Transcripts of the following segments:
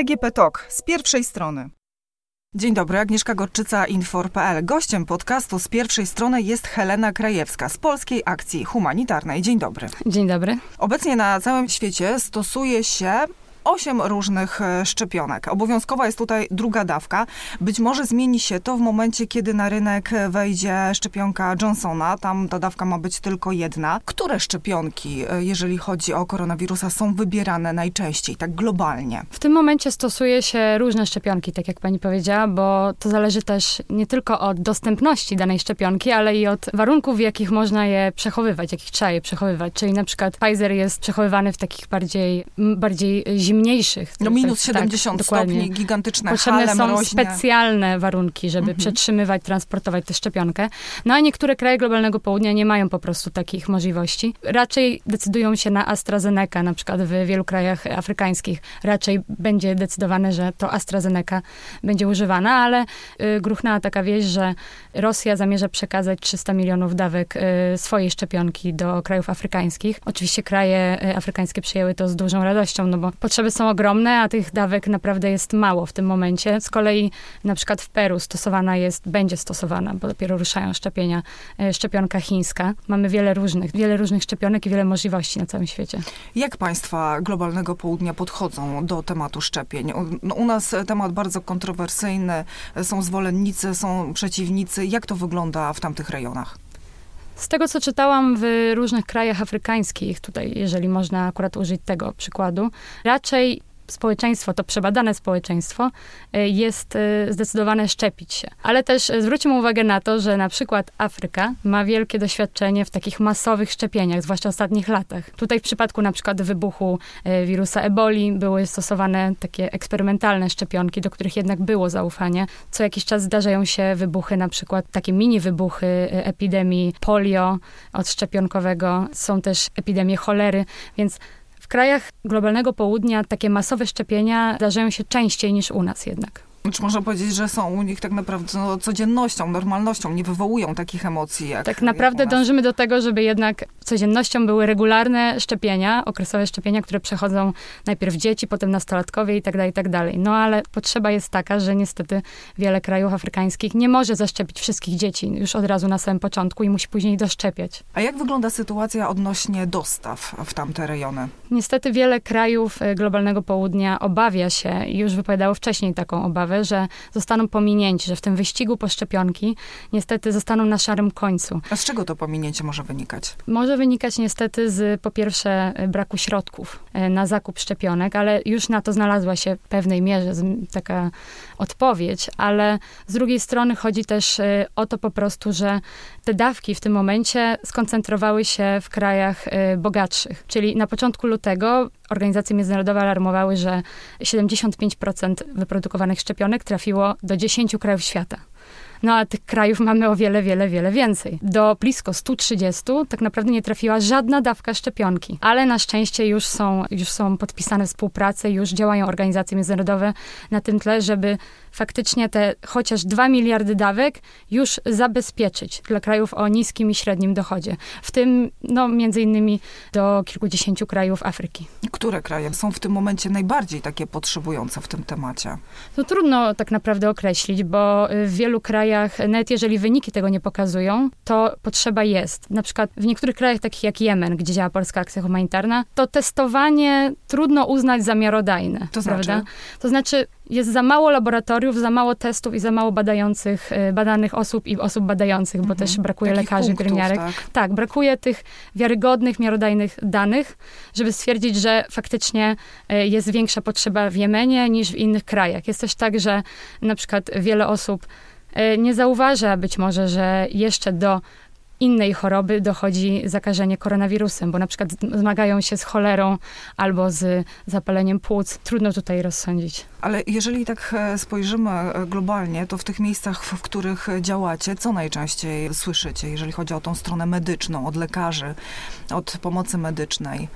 DGP TOK z pierwszej strony. Dzień dobry, Agnieszka Gorczyca, Infor.pl. Gościem podcastu z pierwszej strony jest Helena Krajewska z Polskiej Akcji Humanitarnej. Dzień dobry. Dzień dobry. Obecnie na całym świecie stosuje się osiem różnych e, szczepionek. Obowiązkowa jest tutaj druga dawka. Być może zmieni się to w momencie, kiedy na rynek wejdzie szczepionka Johnsona. Tam ta dawka ma być tylko jedna. Które szczepionki, e, jeżeli chodzi o koronawirusa, są wybierane najczęściej, tak globalnie? W tym momencie stosuje się różne szczepionki, tak jak pani powiedziała, bo to zależy też nie tylko od dostępności danej szczepionki, ale i od warunków, w jakich można je przechowywać, jakich trzeba je przechowywać. Czyli na przykład Pfizer jest przechowywany w takich bardziej, bardziej zimniejszych. No minus 70 tak, stopni, gigantyczne Potrzebne hale są specjalne warunki, żeby mhm. przetrzymywać, transportować tę szczepionkę. No a niektóre kraje globalnego południa nie mają po prostu takich możliwości. Raczej decydują się na AstraZeneca, na przykład w wielu krajach afrykańskich. Raczej będzie decydowane, że to AstraZeneca będzie używana, ale y, gruchnęła taka wieść, że Rosja zamierza przekazać 300 milionów dawek y, swojej szczepionki do krajów afrykańskich. Oczywiście kraje y, afrykańskie przyjęły to z dużą radością, no bo potrzeby są ogromne, a tych dawek naprawdę jest mało w tym momencie. Z kolei na przykład w Peru stosowana jest, będzie stosowana, bo dopiero ruszają szczepienia, e, szczepionka chińska. Mamy wiele różnych, wiele różnych szczepionek i wiele możliwości na całym świecie. Jak państwa globalnego południa podchodzą do tematu szczepień? No, u nas temat bardzo kontrowersyjny, są zwolennicy, są przeciwnicy. Jak to wygląda w tamtych rejonach? Z tego, co czytałam w różnych krajach afrykańskich, tutaj, jeżeli można akurat użyć tego przykładu, raczej społeczeństwo, to przebadane społeczeństwo e, jest e, zdecydowane szczepić się. Ale też e, zwróćmy uwagę na to, że na przykład Afryka ma wielkie doświadczenie w takich masowych szczepieniach, zwłaszcza w ostatnich latach. Tutaj w przypadku na przykład wybuchu wirusa eboli były stosowane takie eksperymentalne szczepionki, do których jednak było zaufanie. Co jakiś czas zdarzają się wybuchy, na przykład takie mini wybuchy epidemii polio odszczepionkowego, są też epidemie cholery, więc krajach globalnego południa takie masowe szczepienia zdarzają się częściej niż u nas jednak. Czy można powiedzieć, że są u nich tak naprawdę no, codziennością, normalnością, nie wywołują takich emocji jak Tak naprawdę jak dążymy do tego, żeby jednak codziennością były regularne szczepienia, okresowe szczepienia, które przechodzą najpierw dzieci, potem nastolatkowie i tak dalej, i tak dalej. No ale potrzeba jest taka, że niestety wiele krajów afrykańskich nie może zaszczepić wszystkich dzieci już od razu na samym początku i musi później doszczepiać. A jak wygląda sytuacja odnośnie dostaw w tamte rejony? Niestety wiele krajów e, globalnego południa obawia się i już wypowiadało wcześniej taką obawę, że zostaną pominięci, że w tym wyścigu po szczepionki niestety zostaną na szarym końcu. A z czego to pominięcie może wynikać? Może wynikać niestety z po pierwsze braku środków e, na zakup szczepionek, ale już na to znalazła się w pewnej mierze taka odpowiedź, ale z drugiej strony chodzi też e, o to po prostu, że te dawki w tym momencie skoncentrowały się w krajach e, bogatszych. Czyli na początku lutego organizacje międzynarodowe alarmowały, że 75% wyprodukowanych szczepionek trafiło do 10 krajów świata. No a tych krajów mamy o wiele, wiele, wiele więcej. Do blisko 130 tak naprawdę nie trafiła żadna dawka szczepionki. Ale na szczęście już są, już są podpisane współprace, już działają organizacje międzynarodowe na tym tle, żeby faktycznie te chociaż 2 miliardy dawek już zabezpieczyć dla krajów o niskim i średnim dochodzie. W tym, no, między innymi do kilkudziesięciu krajów Afryki. Które kraje są w tym momencie najbardziej takie potrzebujące w tym temacie? No trudno tak naprawdę określić, bo w wielu krajach, nawet jeżeli wyniki tego nie pokazują, to potrzeba jest. Na przykład w niektórych krajach, takich jak Jemen, gdzie działa Polska Akcja Humanitarna, to testowanie trudno uznać za miarodajne. To znaczy? Prawda? To znaczy, jest za mało laboratoriów, za mało testów i za mało badających, y, badanych osób i osób badających, bo mhm. też brakuje Takich lekarzy, punktów, pielęgniarek. Tak? tak, brakuje tych wiarygodnych, miarodajnych danych, żeby stwierdzić, że faktycznie y, jest większa potrzeba w Jemenie niż w innych krajach. Jest też tak, że na przykład wiele osób nie zauważa być może, że jeszcze do innej choroby dochodzi zakażenie koronawirusem, bo na przykład zmagają się z cholerą albo z zapaleniem płuc. Trudno tutaj rozsądzić. Ale jeżeli tak e, spojrzymy e, globalnie, to w tych miejscach, w których działacie, co najczęściej słyszycie, jeżeli chodzi o tą stronę medyczną, od lekarzy, od pomocy medycznej?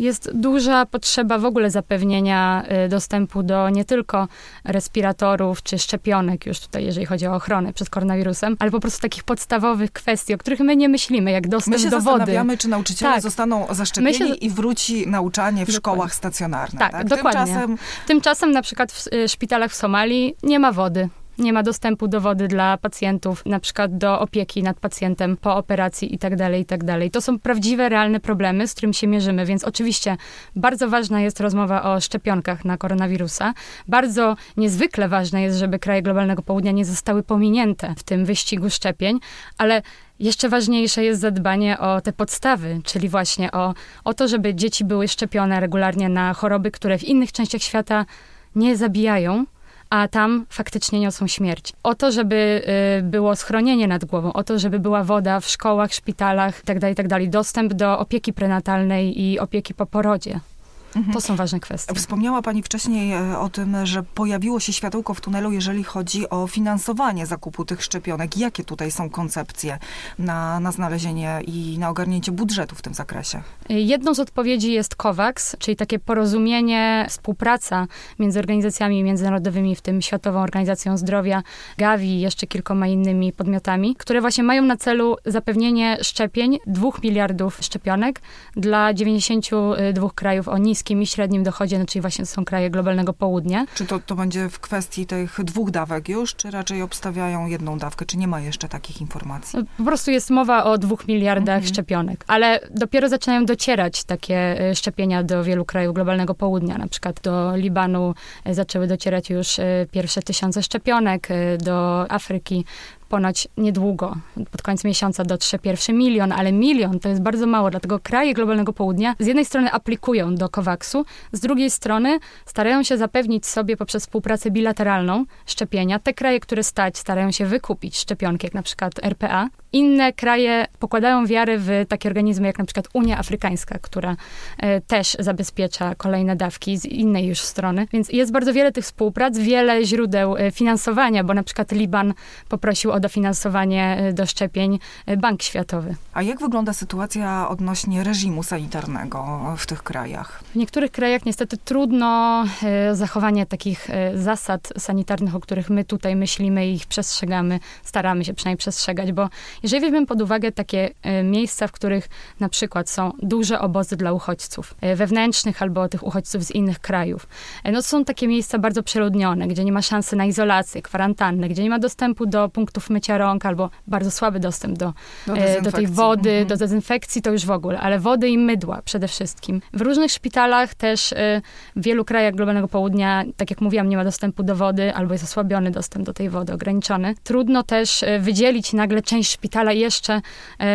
Jest duża potrzeba w ogóle zapewnienia y, dostępu do nie tylko respiratorów czy szczepionek, już tutaj, jeżeli chodzi o ochronę przed koronawirusem, ale po prostu takich podstawowych kwestii, o których my nie myślimy, jak dostęp my się do zastanawiamy, wody. czy nauczyciele Tak. zostaną zaszczepieni się- i wróci nauczanie w Dokładnie. szkołach stacjonarnych. Tak, Tak, dokładnie. Tymczasem Tymczasem na przykład w y, szpitalach w Somalii nie ma wody. Nie ma dostępu do wody dla pacjentów, na przykład do opieki nad pacjentem po operacji i tak dalej, i tak. To są prawdziwe, realne problemy, z którymi się mierzymy, więc oczywiście bardzo ważna jest rozmowa o szczepionkach na koronawirusa. Bardzo niezwykle ważne jest, żeby kraje globalnego południa nie zostały pominięte w tym wyścigu szczepień, ale jeszcze ważniejsze jest zadbanie o te podstawy, czyli właśnie o, o to, żeby dzieci były szczepione regularnie na choroby, które w innych częściach świata nie zabijają, a tam faktycznie niosą śmierć. O to, żeby y, było schronienie nad głową, o to, żeby była woda w szkołach, szpitalach itd., itd., dostęp do opieki prenatalnej i opieki po porodzie. To są ważne kwestie. Wspomniała Pani wcześniej e, o tym, że pojawiło się światełko w tunelu, jeżeli chodzi o finansowanie zakupu tych szczepionek. Jakie tutaj są koncepcje na, na znalezienie i na ogarnięcie budżetu w tym zakresie? Jedną z odpowiedzi jest COVAX, czyli takie porozumienie, współpraca między organizacjami międzynarodowymi, w tym Światową Organizacją Zdrowia, Gavi i jeszcze kilkoma innymi podmiotami, które właśnie mają na celu zapewnienie szczepień, dwóch miliardów szczepionek dla 92 krajów o niskim i średnim dochodzie, no czyli właśnie są kraje globalnego południa. Czy to, to będzie w kwestii tych dwóch dawek już, czy raczej obstawiają jedną dawkę? Czy nie ma jeszcze takich informacji? No, Po prostu jest mowa o dwóch miliardach Mhm. szczepionek, ale dopiero zaczynają docierać takie y, szczepienia do wielu krajów globalnego południa. Na przykład do Libanu y, zaczęły docierać już y, pierwsze tysiące szczepionek, do Afryki ponoć niedługo, pod koniec miesiąca dotrze pierwszy milion, ale milion to jest bardzo mało, dlatego kraje globalnego południa z jednej strony aplikują do COVAX-u, z drugiej strony starają się zapewnić sobie poprzez współpracę bilateralną szczepienia. Te kraje, które stać, starają się wykupić szczepionki, jak na przykład RPA. Inne kraje pokładają wiary w takie organizmy, jak na przykład Unia Afrykańska, która e, też zabezpiecza kolejne dawki z innej już strony. Więc jest bardzo wiele tych współprac, wiele źródeł e, finansowania, bo na przykład Liban poprosił o dofinansowanie e, do szczepień e, Bank Światowy. A jak wygląda sytuacja odnośnie reżimu sanitarnego w tych krajach? W niektórych krajach niestety trudno e, zachowanie takich zasad sanitarnych, o których my tutaj myślimy i ich przestrzegamy, staramy się przynajmniej przestrzegać, bo jeżeli weźmiemy pod uwagę takie miejsca, w których na przykład są duże obozy dla uchodźców wewnętrznych albo tych uchodźców z innych krajów, no to są takie miejsca bardzo przeludnione, gdzie nie ma szansy na izolację, kwarantannę, gdzie nie ma dostępu do punktów mycia rąk albo bardzo słaby dostęp do Do e, do tej wody, Mhm. do dezynfekcji to już w ogóle, ale wody i mydła przede wszystkim. W różnych szpitalach też e, w wielu krajach globalnego południa, tak jak mówiłam, nie ma dostępu do wody albo jest osłabiony dostęp do tej wody, ograniczony. Trudno też e, wydzielić nagle część szpitala jeszcze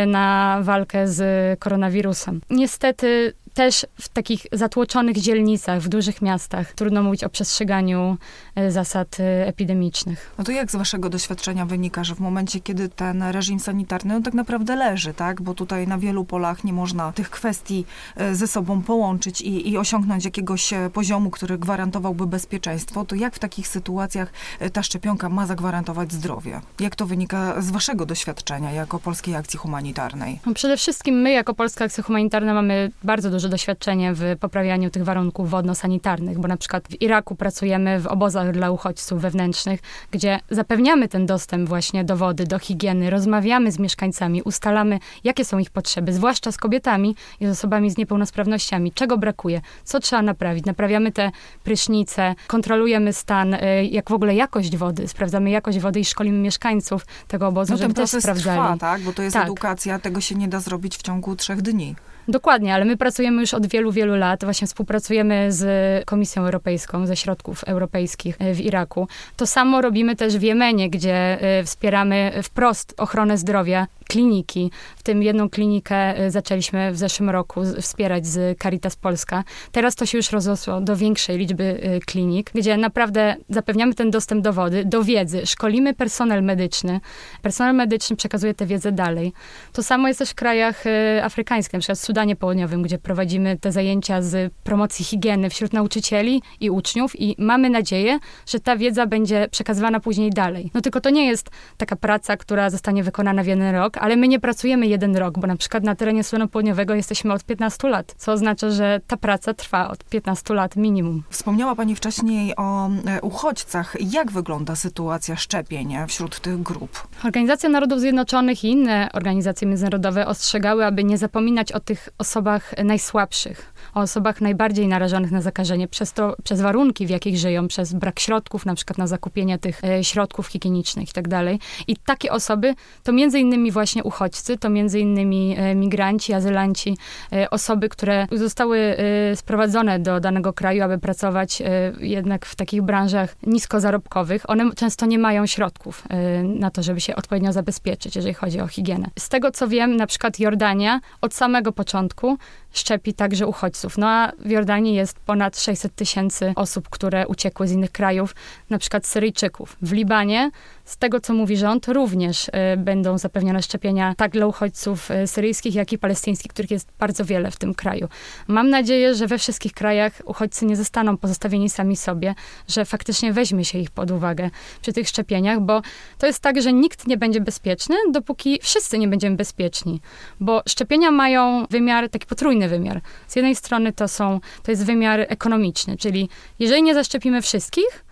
na walkę z koronawirusem. Niestety też w takich zatłoczonych dzielnicach, w dużych miastach trudno mówić o przestrzeganiu e, zasad e, epidemicznych. No to jak z waszego doświadczenia wynika, że w momencie, kiedy ten reżim sanitarny on tak naprawdę leży, tak? Bo tutaj na wielu polach nie można tych kwestii e, ze sobą połączyć i, i osiągnąć jakiegoś poziomu, który gwarantowałby bezpieczeństwo, to jak w takich sytuacjach ta szczepionka ma zagwarantować zdrowie? Jak to wynika z waszego doświadczenia jako Polskiej Akcji Humanitarnej? No przede wszystkim my, jako Polska Akcja Humanitarna, mamy bardzo duże doświadczenie w poprawianiu tych warunków wodno-sanitarnych, bo na przykład w Iraku pracujemy w obozach dla uchodźców wewnętrznych, gdzie zapewniamy ten dostęp właśnie do wody, do higieny, rozmawiamy z mieszkańcami, ustalamy, jakie są ich potrzeby, zwłaszcza z kobietami i z osobami z niepełnosprawnościami, czego brakuje, co trzeba naprawić. Naprawiamy te prysznice, kontrolujemy stan, y, jak w ogóle jakość wody, sprawdzamy jakość wody i szkolimy mieszkańców tego obozu, No żeby też sprawdzali. trwa, tak? Bo to jest Tak. edukacja, tego się nie da zrobić w ciągu trzech dni. Dokładnie, ale my pracujemy już od wielu, wielu lat. Właśnie współpracujemy z Komisją Europejską, ze środków europejskich e, w Iraku. To samo robimy też w Jemenie, gdzie e, wspieramy wprost ochronę zdrowia, kliniki. W tym jedną klinikę e, zaczęliśmy w zeszłym roku wspierać z Caritas Polska. Teraz to się już rozrosło do większej liczby e, klinik, gdzie naprawdę zapewniamy ten dostęp do wody, do wiedzy, szkolimy personel medyczny. Personel medyczny przekazuje tę wiedzę dalej. To samo jest też w krajach e, afrykańskich, na przykład w Sudanie Południowym, gdzie prowadzimy te zajęcia z promocji higieny wśród nauczycieli i uczniów i mamy nadzieję, że ta wiedza będzie przekazywana później dalej. No tylko to nie jest taka praca, która zostanie wykonana w jeden rok, ale my nie pracujemy jeden rok, bo na przykład na terenie Slonu Południowego jesteśmy od 15 lat, co oznacza, że ta praca trwa od 15 lat minimum. Wspomniała Pani wcześniej o e, uchodźcach. Jak wygląda sytuacja szczepień wśród tych grup? Organizacja Narodów Zjednoczonych i inne organizacje międzynarodowe ostrzegały, aby nie zapominać o tych osobach najsłabszych, o osobach najbardziej narażonych na zakażenie, przez, to, przez warunki, w jakich żyją, przez brak środków, na przykład na zakupienie tych e, środków higienicznych i tak. I takie osoby to między innymi właśnie uchodźcy, to między innymi e, migranci, azylanci, e, osoby, które zostały e, sprowadzone do danego kraju, aby pracować jednak w takich branżach niskozarobkowych. One często nie mają środków na to, żeby się odpowiednio zabezpieczyć, jeżeli chodzi o higienę. Z tego co wiem, na przykład Jordania od samego początku szczepi także uchodźców. No a w Jordanii jest ponad 600 tysięcy osób, które uciekły z innych krajów, na przykład Syryjczyków. W Libanie, z tego co mówi rząd, również y, będą zapewnione szczepienia tak dla uchodźców y, syryjskich, jak i palestyńskich, których jest bardzo wiele w tym kraju. Mam nadzieję, że we wszystkich krajach uchodźcy nie zostaną pozostawieni sami sobie, że faktycznie weźmie się ich pod uwagę przy tych szczepieniach, bo to jest tak, że nikt nie będzie bezpieczny, dopóki wszyscy nie będziemy bezpieczni, bo szczepienia mają wymiar taki potrójny wymiar. Z jednej strony to są, to jest wymiar ekonomiczny, czyli jeżeli nie zaszczepimy wszystkich,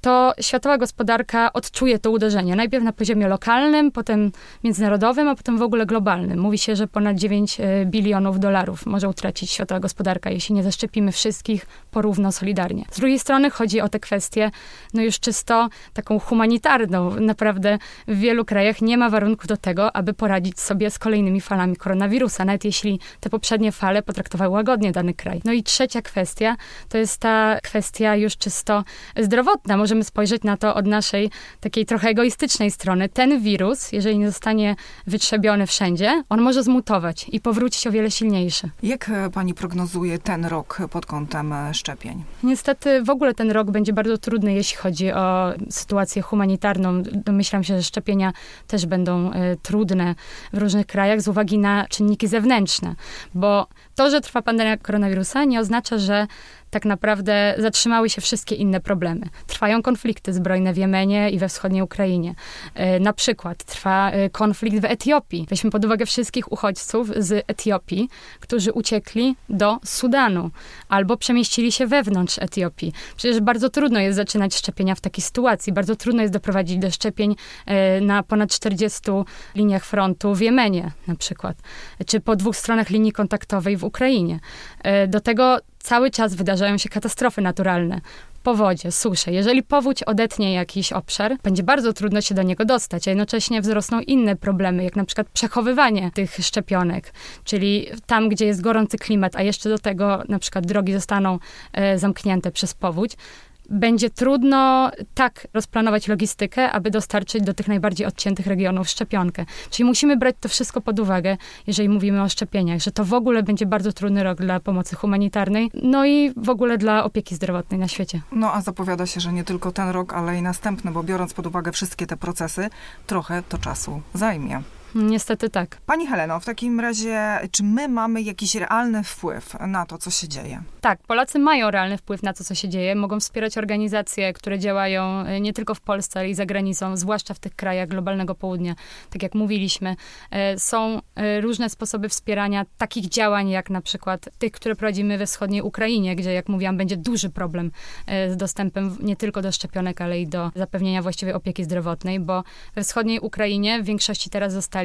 to światowa gospodarka odczuje to uderzenie. Najpierw na poziomie lokalnym, potem międzynarodowym, a potem w ogóle globalnym. Mówi się, że ponad 9 bilionów dolarów może utracić światowa gospodarka, jeśli nie zaszczepimy wszystkich porówno, solidarnie. Z drugiej strony chodzi o te kwestie, no już czysto taką humanitarną. Naprawdę w wielu krajach nie ma warunków do tego, aby poradzić sobie z kolejnymi falami koronawirusa, nawet jeśli te poprzednie fale potraktowały łagodnie dany kraj. No i trzecia kwestia, to jest ta kwestia już czysto zdrowotna. Może możemy spojrzeć na to od naszej takiej trochę egoistycznej strony. Ten wirus, jeżeli nie zostanie wytrzebiony wszędzie, on może zmutować i powrócić o wiele silniejszy. Jak e, pani prognozuje ten rok pod kątem e, szczepień? Niestety w ogóle ten rok będzie bardzo trudny, jeśli chodzi o sytuację humanitarną. Domyślam się, że szczepienia też będą y, trudne w różnych krajach z uwagi na czynniki zewnętrzne, bo to, że trwa pandemia koronawirusa, nie oznacza, że tak naprawdę zatrzymały się wszystkie inne problemy. Trwają konflikty zbrojne w Jemenie i we wschodniej Ukrainie. E, na przykład trwa e, konflikt w Etiopii. Weźmy pod uwagę wszystkich uchodźców z Etiopii, którzy uciekli do Sudanu albo przemieścili się wewnątrz Etiopii. Przecież bardzo trudno jest zaczynać szczepienia w takiej sytuacji. Bardzo trudno jest doprowadzić do szczepień e, na ponad 40 liniach frontu w Jemenie na przykład, czy po dwóch stronach linii kontaktowej w Ukrainie. Do tego cały czas wydarzają się katastrofy naturalne. Powodzie, susze. Jeżeli powódź odetnie jakiś obszar, będzie bardzo trudno się do niego dostać, a jednocześnie wzrosną inne problemy, jak na przykład przechowywanie tych szczepionek, czyli tam, gdzie jest gorący klimat, a jeszcze do tego na przykład drogi zostaną e, zamknięte przez powódź, będzie trudno tak rozplanować logistykę, aby dostarczyć do tych najbardziej odciętych regionów szczepionkę. Czyli musimy brać to wszystko pod uwagę, jeżeli mówimy o szczepieniach, że to w ogóle będzie bardzo trudny rok dla pomocy humanitarnej, no i w ogóle dla opieki zdrowotnej na świecie. No a zapowiada się, że nie tylko ten rok, ale i następny, bo biorąc pod uwagę wszystkie te procesy, trochę to czasu zajmie. Niestety tak. Pani Heleno, w takim razie, czy my mamy jakiś realny wpływ na to, co się dzieje? Tak, Polacy mają realny wpływ na to, co się dzieje. Mogą wspierać organizacje, które działają e, nie tylko w Polsce, ale i za granicą, zwłaszcza w tych krajach globalnego południa. Tak jak mówiliśmy, e, są e, różne sposoby wspierania takich działań, jak na przykład tych, które prowadzimy we wschodniej Ukrainie, gdzie, jak mówiłam, będzie duży problem z dostępem nie tylko do szczepionek, ale i do zapewnienia właściwej opieki zdrowotnej, bo we wschodniej Ukrainie w większości teraz zostali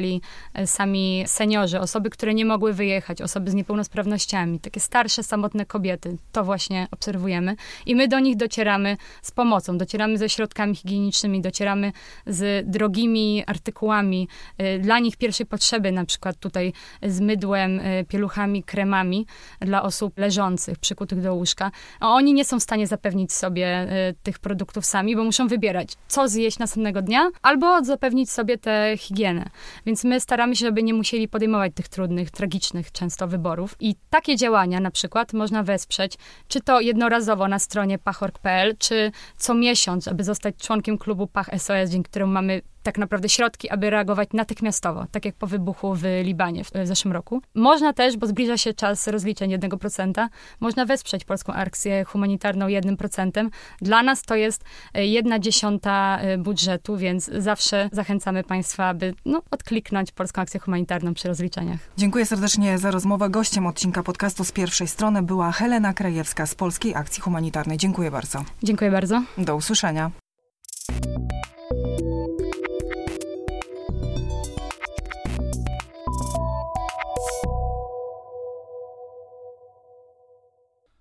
e, sami seniorzy, osoby, które nie mogły wyjechać, osoby z niepełnosprawnościami, takie starsze, samotne kobiety. To właśnie obserwujemy. I my do nich docieramy z pomocą, docieramy ze środkami higienicznymi, docieramy z drogimi artykułami e, dla nich pierwszej potrzeby, na przykład tutaj z mydłem, e, pieluchami, kremami dla osób leżących, przykutych do łóżka. A oni nie są w stanie zapewnić sobie tych produktów sami, bo muszą wybierać, co zjeść następnego dnia, albo zapewnić sobie tę higienę. Więc my staramy się, żeby nie musieli podejmować tych trudnych, tragicznych często wyborów. I takie działania na przykład można wesprzeć, czy to jednorazowo na stronie pachorg.pl, czy co miesiąc, aby zostać członkiem klubu Pach SOS, dzięki któremu mamy tak naprawdę środki, aby reagować natychmiastowo, tak jak po wybuchu w Libanie w, w zeszłym roku. Można też, bo zbliża się czas rozliczeń 1%, można wesprzeć polską akcję humanitarną 1%. Dla nas to jest e, jedna dziesiąta e, budżetu, więc zawsze zachęcamy Państwa, aby no, odkliknąć polską akcję humanitarną przy rozliczeniach. Dziękuję serdecznie za rozmowę. Gościem odcinka podcastu z pierwszej strony była Helena Krajewska z Polskiej Akcji Humanitarnej. Dziękuję bardzo. Dziękuję bardzo. Do usłyszenia.